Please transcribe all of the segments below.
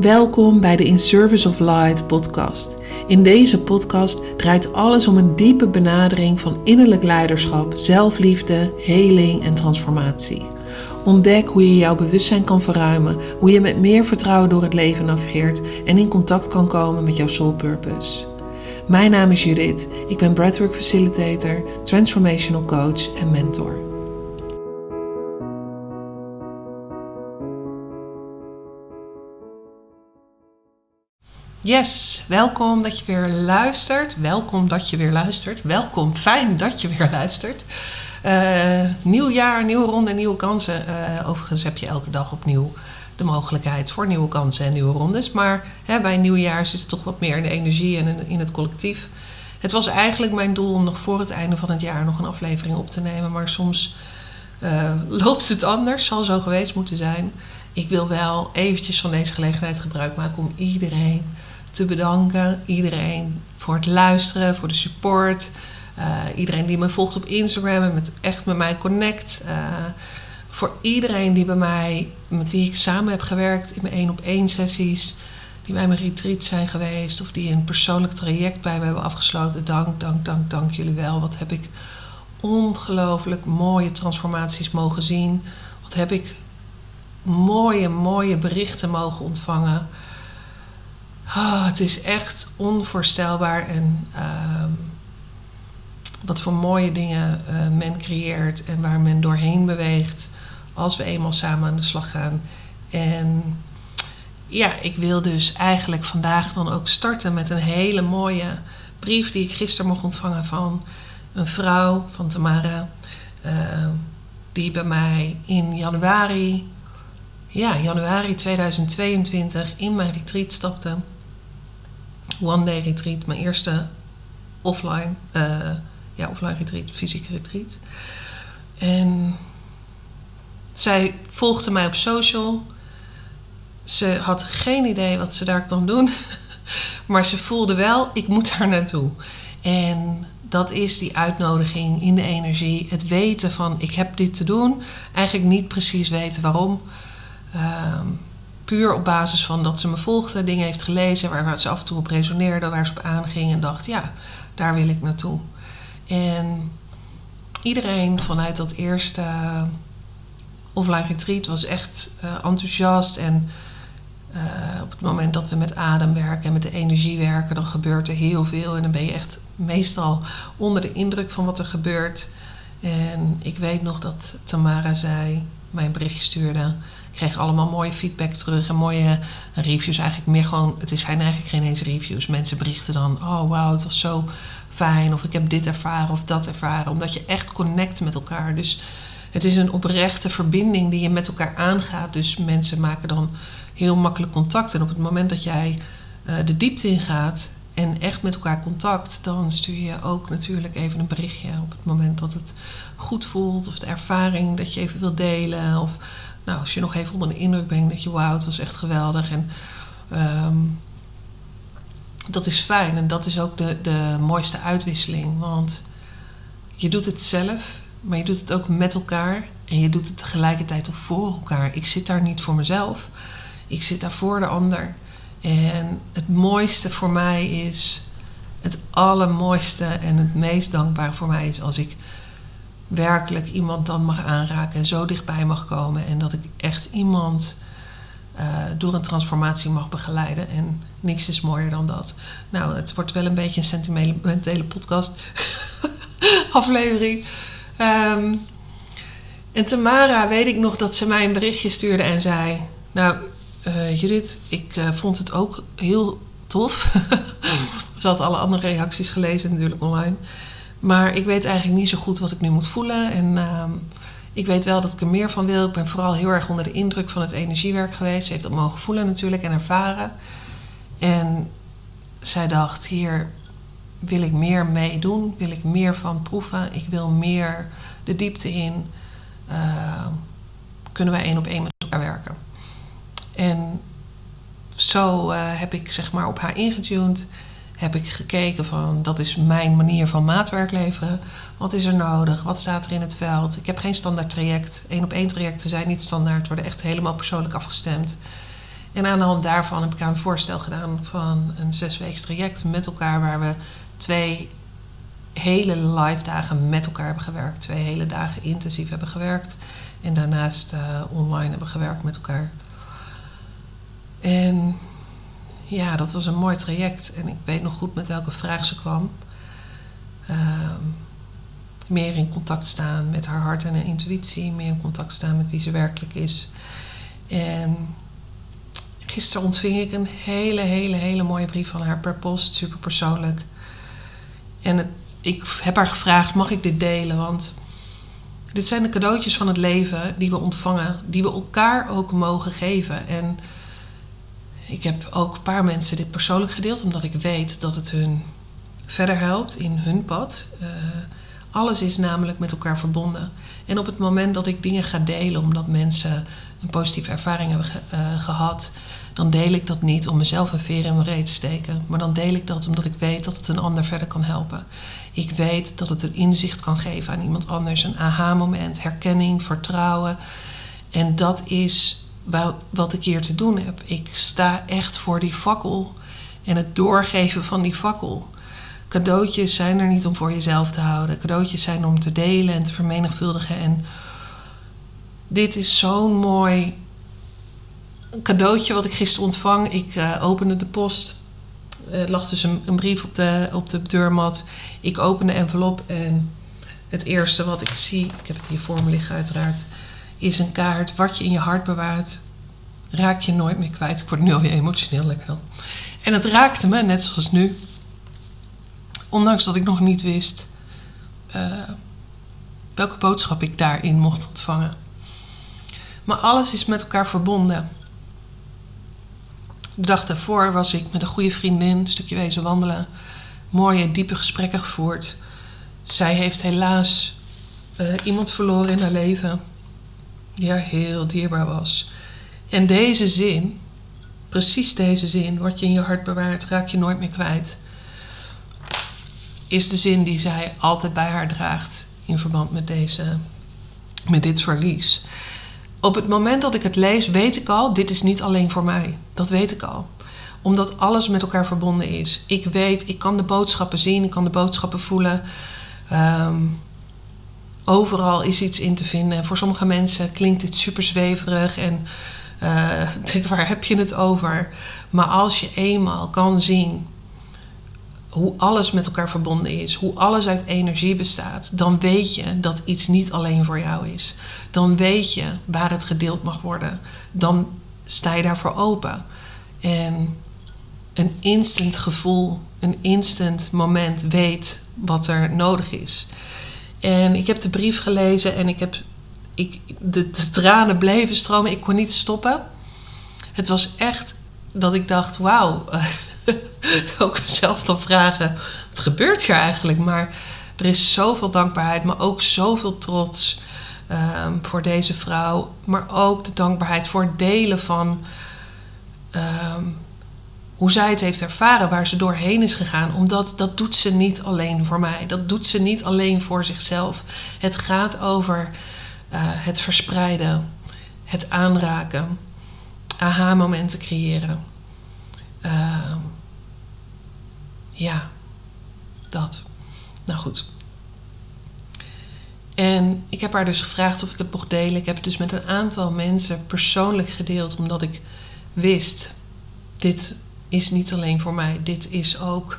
Welkom bij de In Service of Light podcast. In deze podcast draait alles om een diepe benadering van innerlijk leiderschap, zelfliefde, heling en transformatie. Ontdek hoe je jouw bewustzijn kan verruimen, hoe je met meer vertrouwen door het leven navigeert en in contact kan komen met jouw soul purpose. Mijn naam is Judith. Ik ben breathwork facilitator, transformational coach en mentor. Yes, welkom dat je weer luistert. Welkom dat je weer luistert. Welkom, fijn dat je weer luistert. Uh, nieuw jaar, nieuwe ronde, nieuwe kansen. Uh, overigens heb je elke dag opnieuw de mogelijkheid voor nieuwe kansen en nieuwe rondes. Maar hè, bij een nieuw zit het toch wat meer in de energie en in het collectief. Het was eigenlijk mijn doel om nog voor het einde van het jaar nog een aflevering op te nemen. Maar soms uh, loopt het anders, zal zo geweest moeten zijn. Ik wil wel eventjes van deze gelegenheid gebruik maken om iedereen te bedanken. Iedereen voor het luisteren, voor de support. Uh, iedereen die me volgt op Instagram en met, echt met mij connect. Uh, voor iedereen die bij mij, met wie ik samen heb gewerkt in mijn één op één sessies. Die bij mijn retreat zijn geweest. Of die een persoonlijk traject bij me hebben afgesloten. Dank, dank, dank, dank jullie wel. Wat heb ik ongelooflijk mooie transformaties mogen zien. Wat heb ik mooie, mooie berichten mogen ontvangen. Oh, het is echt onvoorstelbaar en uh, wat voor mooie dingen uh, men creëert en waar men doorheen beweegt als we eenmaal samen aan de slag gaan. En ja, ik wil dus eigenlijk vandaag dan ook starten met een hele mooie brief die ik gisteren mocht ontvangen van een vrouw van Tamara. Uh, die bij mij in januari, ja, januari 2022 in mijn retreat stapte one day retreat, mijn eerste offline, uh, ja, offline retreat, fysieke retreat. En zij volgde mij op social. Ze had geen idee wat ze daar kon doen. maar ze voelde wel, ik moet daar naartoe. En dat is die uitnodiging in de energie. Het weten van, ik heb dit te doen. Eigenlijk niet precies weten waarom. Um, puur op basis van dat ze me volgde, dingen heeft gelezen waar ze af en toe op resoneerde, waar ze op aanging en dacht: ja, daar wil ik naartoe. En iedereen vanuit dat eerste offline retreat was echt uh, enthousiast. En uh, op het moment dat we met adem werken en met de energie werken, dan gebeurt er heel veel. En dan ben je echt meestal onder de indruk van wat er gebeurt. En ik weet nog dat Tamara zei, mij een berichtje stuurde kreeg allemaal mooie feedback terug en mooie reviews. Eigenlijk meer gewoon, het zijn eigenlijk geen eens reviews. Mensen berichten dan, oh wauw, het was zo fijn. Of ik heb dit ervaren of dat ervaren. Omdat je echt connect met elkaar. Dus het is een oprechte verbinding die je met elkaar aangaat. Dus mensen maken dan heel makkelijk contact. En op het moment dat jij uh, de diepte ingaat en echt met elkaar contact, dan stuur je ook natuurlijk even een berichtje op het moment dat het goed voelt. Of de ervaring dat je even wilt delen. Of nou, als je nog even onder de indruk bent, dat je wauw, het was echt geweldig. En um, dat is fijn en dat is ook de, de mooiste uitwisseling. Want je doet het zelf, maar je doet het ook met elkaar. En je doet het tegelijkertijd ook voor elkaar. Ik zit daar niet voor mezelf. Ik zit daar voor de ander. En het mooiste voor mij is, het allermooiste en het meest dankbare voor mij is als ik werkelijk iemand dan mag aanraken en zo dichtbij mag komen. En dat ik echt iemand uh, door een transformatie mag begeleiden. En niks is mooier dan dat. Nou, het wordt wel een beetje een sentimentele podcast. aflevering. Um, en Tamara weet ik nog dat ze mij een berichtje stuurde en zei... Nou, uh, Judith, ik uh, vond het ook heel tof. ze had alle andere reacties gelezen natuurlijk online. Maar ik weet eigenlijk niet zo goed wat ik nu moet voelen. En uh, ik weet wel dat ik er meer van wil. Ik ben vooral heel erg onder de indruk van het energiewerk geweest. Ze heeft dat mogen voelen natuurlijk en ervaren. En zij dacht, hier wil ik meer mee doen. Wil ik meer van proeven. Ik wil meer de diepte in. Uh, kunnen wij één op één met elkaar werken. En zo uh, heb ik zeg maar op haar ingetuned heb ik gekeken van dat is mijn manier van maatwerk leveren. Wat is er nodig? Wat staat er in het veld? Ik heb geen standaard traject. Eén op één trajecten zijn niet standaard, worden echt helemaal persoonlijk afgestemd. En aan de hand daarvan heb ik aan een voorstel gedaan van een zesweeks traject met elkaar, waar we twee hele live dagen met elkaar hebben gewerkt. Twee hele dagen intensief hebben gewerkt. En daarnaast uh, online hebben gewerkt met elkaar. En ja, dat was een mooi traject. En ik weet nog goed met welke vraag ze kwam. Uh, meer in contact staan met haar hart en haar intuïtie. Meer in contact staan met wie ze werkelijk is. En gisteren ontving ik een hele, hele, hele mooie brief van haar per post. Super persoonlijk. En het, ik heb haar gevraagd: mag ik dit delen? Want dit zijn de cadeautjes van het leven die we ontvangen, die we elkaar ook mogen geven. En ik heb ook een paar mensen dit persoonlijk gedeeld, omdat ik weet dat het hun verder helpt in hun pad. Uh, alles is namelijk met elkaar verbonden. En op het moment dat ik dingen ga delen omdat mensen een positieve ervaring hebben uh, gehad, dan deel ik dat niet om mezelf een veer in mijn reet te steken. Maar dan deel ik dat omdat ik weet dat het een ander verder kan helpen. Ik weet dat het een inzicht kan geven aan iemand anders, een aha-moment, herkenning, vertrouwen. En dat is wat ik hier te doen heb. Ik sta echt voor die fakkel en het doorgeven van die fakkel. Cadeautjes zijn er niet om voor jezelf te houden. Cadeautjes zijn om te delen en te vermenigvuldigen. En dit is zo'n mooi cadeautje wat ik gisteren ontvang. Ik uh, opende de post. Er lag dus een, een, brief op de, op de deurmat. Ik open de envelop en het eerste wat ik zie, ik heb het hier voor me liggen uiteraard, is een kaart. Wat je in je hart bewaart, raak je nooit meer kwijt. Ik word nu alweer emotioneel lekker. En het raakte me, net zoals nu. Ondanks dat ik nog niet wist uh, welke boodschap ik daarin mocht ontvangen. Maar alles is met elkaar verbonden. De dag daarvoor was ik met een goede vriendin een stukje wezen wandelen. Mooie, diepe gesprekken gevoerd. Zij heeft helaas uh, iemand verloren in haar leven haar heel dierbaar was. En deze zin, precies deze zin, wat je in je hart bewaart, raak je nooit meer kwijt. Is de zin die zij altijd bij haar draagt in verband met, deze, met dit verlies. Op het moment dat ik het lees, weet ik al, dit is niet alleen voor mij. Dat weet ik al. Omdat alles met elkaar verbonden is. Ik weet, ik kan de boodschappen zien, ik kan de boodschappen voelen. Um, overal is iets in te vinden. Voor sommige mensen klinkt dit super zweverig en uh, denk, waar heb je het over? Maar als je eenmaal kan zien hoe alles met elkaar verbonden is, hoe alles uit energie bestaat, dan weet je dat iets niet alleen voor jou is. Dan weet je waar het gedeeld mag worden. Dan sta je daarvoor open. En een instant gevoel, een instant moment weet wat er nodig is. En ik heb de brief gelezen en ik heb, ik, de, tranen bleven stromen. Ik kon niet stoppen. Het was echt dat ik dacht, wauw. ook mezelf dan vragen, wat gebeurt hier eigenlijk? Maar er is zoveel dankbaarheid, maar ook zoveel trots um, voor deze vrouw. Maar ook de dankbaarheid voor het delen van um, hoe zij het heeft ervaren, waar ze doorheen is gegaan. Omdat dat doet ze niet alleen voor mij. Dat doet ze niet alleen voor zichzelf. Het gaat over uh, het verspreiden, het aanraken, aha-momenten creëren. Uh, ja, dat. Nou goed. En ik heb haar dus gevraagd of ik het mocht delen. Ik heb het dus met een aantal mensen persoonlijk gedeeld, omdat ik wist: dit is niet alleen voor mij, dit is ook.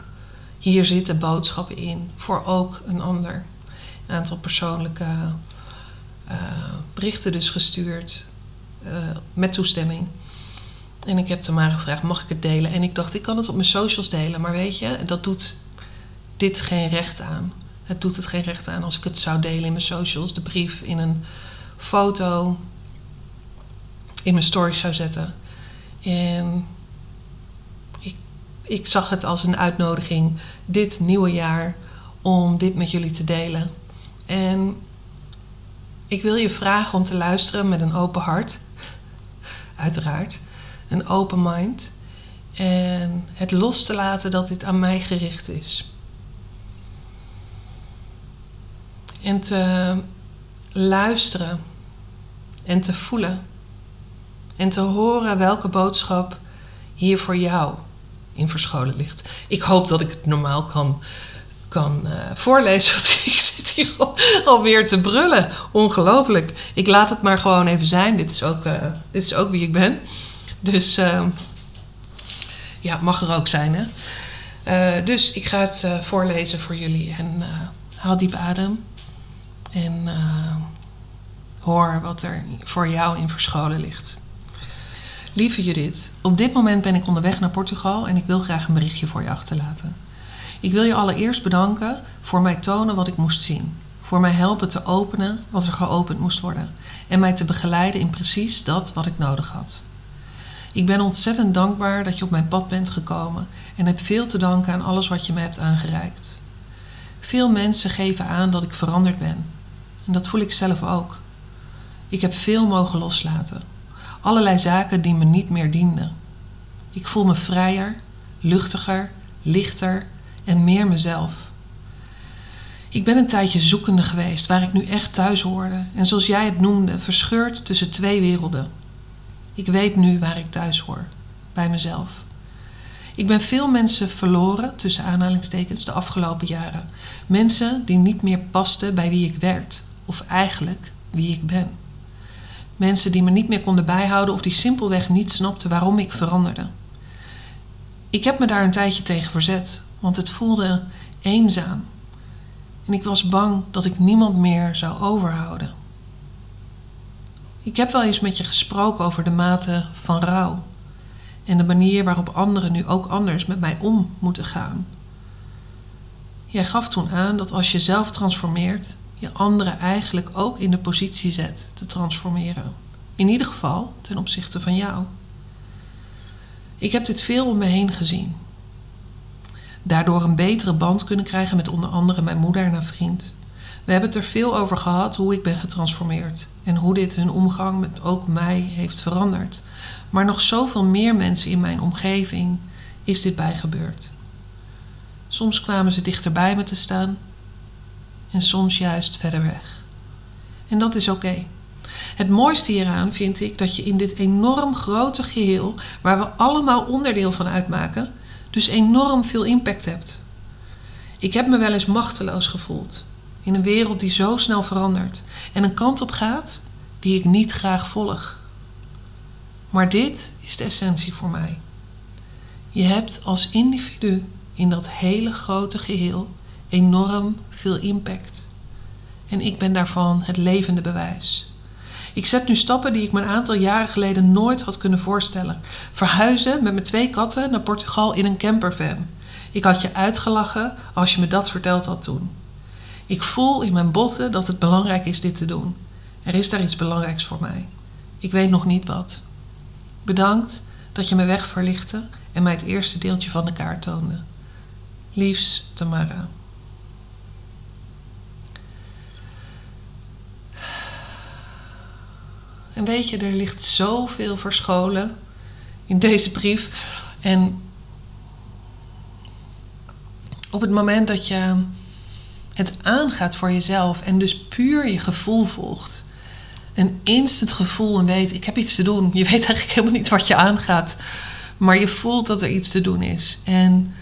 Hier zitten boodschappen in voor ook een ander. Een aantal persoonlijke uh, berichten dus gestuurd uh, met toestemming. En ik heb Tamara gevraagd, mag ik het delen? En ik dacht, ik kan het op mijn socials delen. Maar weet je, dat doet dit geen recht aan. Het doet het geen recht aan als ik het zou delen in mijn socials. De brief in een foto in mijn stories zou zetten. En ik zag het als een uitnodiging dit nieuwe jaar om dit met jullie te delen. En ik wil je vragen om te luisteren met een open hart. Uiteraard een open mind. En het los te laten dat dit aan mij gericht is. En te luisteren en te voelen En te horen welke boodschap hier voor jou in verscholen ligt. Ik hoop dat ik het normaal kan, kan uh, voorlezen. Want ik zit hier al, alweer te brullen. Ongelooflijk. Ik laat het maar gewoon even zijn. Dit is ook, uh, dit is ook wie ik ben. Dus uh, ja, mag er ook zijn. Hè? dus ik ga het voorlezen voor jullie. En haal diep adem. En hoor wat er voor jou in verscholen ligt. Lieve Judith, op dit moment ben ik onderweg naar Portugal en ik wil graag een berichtje voor je achterlaten. Ik wil je allereerst bedanken voor mij tonen wat ik moest zien. Voor mij helpen te openen wat er geopend moest worden. En mij te begeleiden in precies dat wat ik nodig had. Ik ben ontzettend dankbaar dat je op mijn pad bent gekomen en heb veel te danken aan alles wat je me hebt aangereikt. Veel mensen geven aan dat ik veranderd ben. En dat voel ik zelf ook. Ik heb veel mogen loslaten. Allerlei zaken die me niet meer dienden. Ik voel me vrijer, luchtiger, lichter en meer mezelf. Ik ben een tijdje zoekende geweest waar ik nu echt thuis hoorde en zoals jij het noemde, verscheurd tussen twee werelden. Ik weet nu waar ik thuis hoor, bij mezelf. Ik ben veel mensen verloren, tussen aanhalingstekens, de afgelopen jaren. Mensen die niet meer pasten bij wie ik werd, of eigenlijk wie ik ben. Mensen die me niet meer konden bijhouden of die simpelweg niet snapten waarom ik veranderde. Ik heb me daar een tijdje tegen verzet, want het voelde eenzaam. En ik was bang dat ik niemand meer zou overhouden. Ik heb wel eens met je gesproken over de mate van rouw en de manier waarop anderen nu ook anders met mij om moeten gaan. Jij gaf toen aan dat als je zelf transformeert, je anderen eigenlijk ook in de positie zet te transformeren. In ieder geval ten opzichte van jou. Ik heb dit veel om me heen gezien. Daardoor een betere band kunnen krijgen met onder andere mijn moeder en haar vriend. We hebben het er veel over gehad hoe ik ben getransformeerd en hoe dit hun omgang met ook mij heeft veranderd. Maar nog zoveel meer mensen in mijn omgeving is dit bijgebeurd. Soms kwamen ze dichterbij me te staan en soms juist verder weg. En dat is oké. Het mooiste hieraan vind ik dat je in dit enorm grote geheel, waar we allemaal onderdeel van uitmaken, dus enorm veel impact hebt. Ik heb me wel eens machteloos gevoeld in een wereld die zo snel verandert en een kant op gaat die ik niet graag volg. Maar dit is de essentie voor mij. Je hebt als individu in dat hele grote geheel enorm veel impact. En ik ben daarvan het levende bewijs. Ik zet nu stappen die ik me een aantal jaren geleden nooit had kunnen voorstellen. Verhuizen met mijn twee katten naar Portugal in een campervan. Ik had je uitgelachen als je me dat verteld had toen. Ik voel in mijn botten dat het belangrijk is dit te doen. Er is daar iets belangrijks voor mij. Ik weet nog niet wat. Bedankt dat je me weg verlichtte en mij het eerste deeltje van de kaart toonde. Liefs, Tamara. En weet je, er ligt zoveel verscholen in deze brief. En op het moment dat je het aangaat voor jezelf en dus puur je gevoel volgt, een instant gevoel en weet, ik heb iets te doen. Je weet eigenlijk helemaal niet wat je aangaat, maar je voelt dat er iets te doen is. En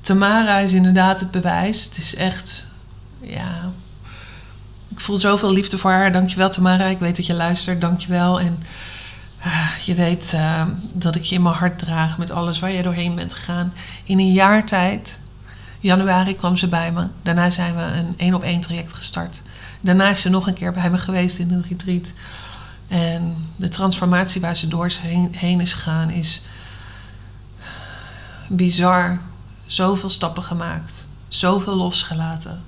Tamara is inderdaad het bewijs. Het is echt, ja, ik voel zoveel liefde voor haar. Dankjewel Tamara. Ik weet dat je luistert. Dankjewel. En uh, je weet uh, dat ik je in mijn hart draag met alles waar jij doorheen bent gegaan. In een jaar tijd, januari kwam ze bij me. Daarna zijn we een één op één traject gestart. Daarna is ze nog een keer bij me geweest in een retreat. En de transformatie waar ze doorheen heen is gegaan is bizar. Zoveel stappen gemaakt. Zoveel losgelaten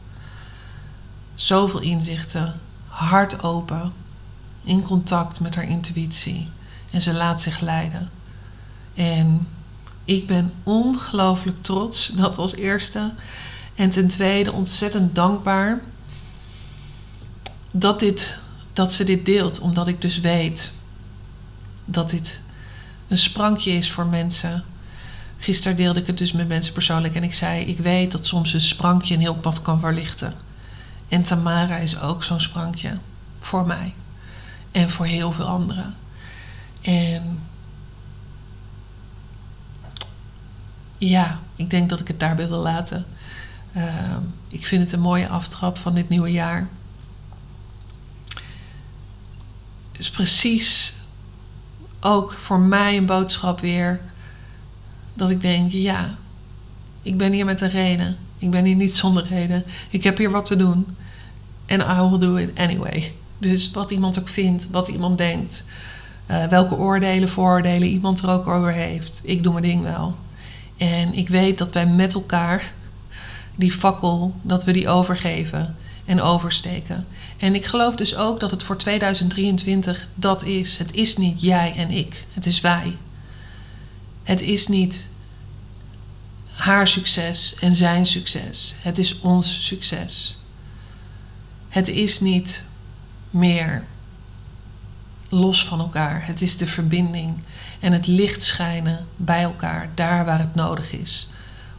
zoveel inzichten, hart open, in contact met haar intuïtie. En ze laat zich leiden. En ik ben ongelooflijk trots, dat als eerste. En ten tweede ontzettend dankbaar dat, dit, dat ze dit deelt, omdat ik dus weet dat dit een sprankje is voor mensen. Gisteren deelde ik het dus met mensen persoonlijk en ik zei: Ik weet dat soms een sprankje een heel pad kan verlichten. En Tamara is ook zo'n sprankje voor mij en voor heel veel anderen. En ja, ik denk dat ik het daarbij wil laten. Ehm, ik vind het een mooie aftrap van dit nieuwe jaar. is precies ook voor mij een boodschap weer. Dat ik denk, ja, ik ben hier met een reden. Ik ben hier niet zonder reden. Ik heb hier wat te doen. En I will do it anyway. Dus wat iemand ook vindt, wat iemand denkt. Uh, welke oordelen, vooroordelen iemand er ook over heeft. Ik doe mijn ding wel. En ik weet dat wij met elkaar die fakkel, dat we die overgeven en oversteken. En ik geloof dus ook dat het voor 2023 dat is. Het is niet jij en ik, het is wij. Het is niet haar succes en zijn succes. Het is ons succes. Het is niet meer los van elkaar. Het is de verbinding en het licht schijnen bij elkaar, daar waar het nodig is.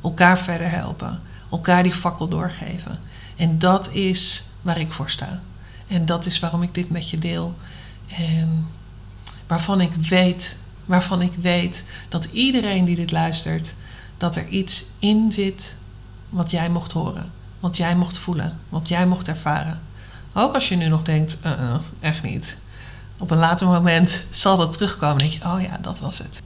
Elkaar verder helpen, elkaar die fakkel doorgeven. En dat is waar ik voor sta. En dat is waarom ik dit met je deel. En waarvan ik weet, waarvan ik weet dat iedereen die dit luistert, dat er iets in zit wat jij mocht horen, wat jij mocht voelen, wat jij mocht ervaren. Ook als je nu nog denkt, uh -uh, echt niet. Op een later moment zal dat terugkomen. denk je, oh ja, dat was het.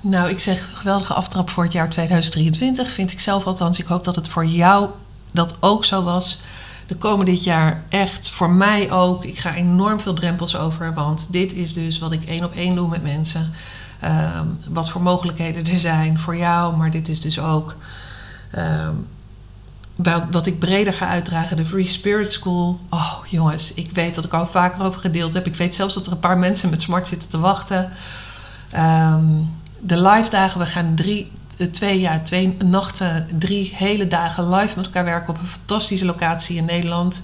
Nou, ik zeg geweldige aftrap voor het jaar 2023. Vind ik zelf althans. Ik hoop dat het voor jou dat ook zo was. Er komen dit jaar echt voor mij ook. Ik ga enorm veel drempels over. Want dit is dus wat ik één op één doe met mensen. Ehm, wat voor mogelijkheden er zijn voor jou. Maar dit is dus ook um, wat ik breder ga uitdragen. De Free Spirit School. Oh jongens, ik weet dat ik al vaker over gedeeld heb. Ik weet zelfs dat er een paar mensen met smart zitten te wachten. Um, de live dagen, we gaan drie eh, twee, ja, twee nachten, drie hele dagen live met elkaar werken op een fantastische locatie in Nederland.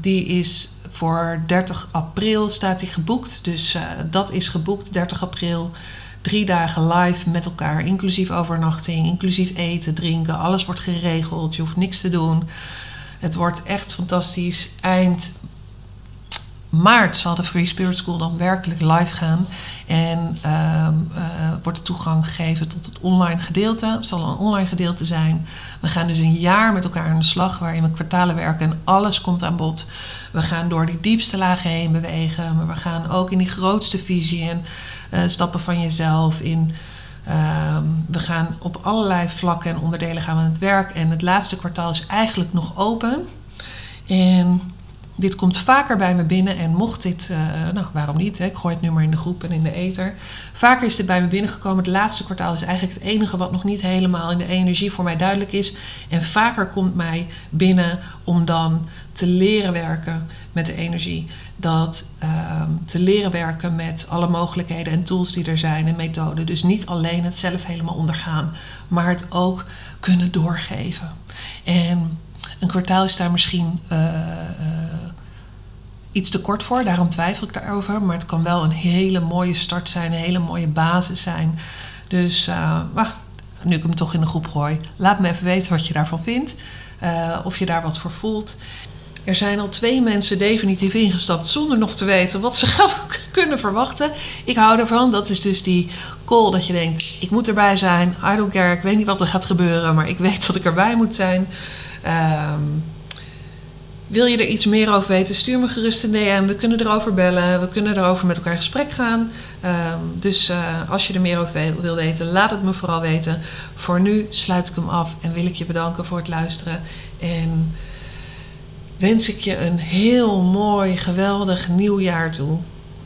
Die is voor 30 april staat die geboekt. Dus uh, dat is geboekt, 30 april. Drie dagen live met elkaar, inclusief overnachting, inclusief eten, drinken. Alles wordt geregeld, je hoeft niks te doen. Het wordt echt fantastisch. Eind maart zal de Free Spirit School dan werkelijk live gaan. En uh, uh, wordt de toegang gegeven tot het online gedeelte. Het zal een online gedeelte zijn. We gaan dus een jaar met elkaar aan de slag waarin we kwartalen werken en alles komt aan bod. We gaan door die diepste lagen heen bewegen. Maar we gaan ook in die grootste visie en uh, stappen van jezelf in. Ehm, we gaan op allerlei vlakken en onderdelen gaan we aan het werk. En het laatste kwartaal is eigenlijk nog open. En dit komt vaker bij me binnen en mocht dit, uh, nou waarom niet, hè? ik gooi het nu maar in de groep en in de ether. Vaker is dit bij me binnengekomen. Het laatste kwartaal is eigenlijk het enige wat nog niet helemaal in de energie voor mij duidelijk is. En vaker komt mij binnen om dan te leren werken met de energie. Dat uh, te leren werken met alle mogelijkheden en tools die er zijn en methoden. Dus niet alleen het zelf helemaal ondergaan, maar het ook kunnen doorgeven. En een kwartaal is daar misschien uh, uh, iets te kort voor, daarom twijfel ik daarover. Maar het kan wel een hele mooie start zijn, een hele mooie basis zijn. Dus uh, nu ik hem toch in de groep gooi, laat me even weten wat je daarvan vindt. of je daar wat voor voelt. Er zijn al twee mensen definitief ingestapt zonder nog te weten wat ze gaan kunnen verwachten. Ik hou ervan. Dat is dus die call dat je denkt: ik moet erbij zijn. I don't. Ik weet niet wat er gaat gebeuren, maar ik weet dat ik erbij moet zijn. Um, wil je er iets meer over weten? Stuur me gerust een DM. We kunnen erover bellen. We kunnen erover met elkaar in gesprek gaan. Um, dus uh, als je er meer over wil weten, laat het me vooral weten. Voor nu sluit ik hem af en wil ik je bedanken voor het luisteren. En wens ik je een heel mooi, geweldig nieuw jaar toe.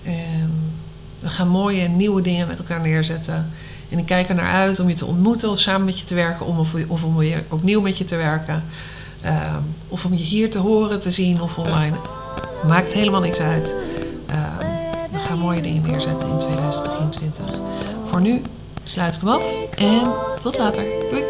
En we gaan mooie nieuwe dingen met elkaar neerzetten. En ik kijk er naar uit om je te ontmoeten of samen met je te werken, om of, of om weer opnieuw met je te werken. Uh, of om je hier te horen, te zien of online. Maakt helemaal niks uit. Uh, we gaan mooie dingen neerzetten in 2023. Voor nu sluit ik hem af en tot later. Doei!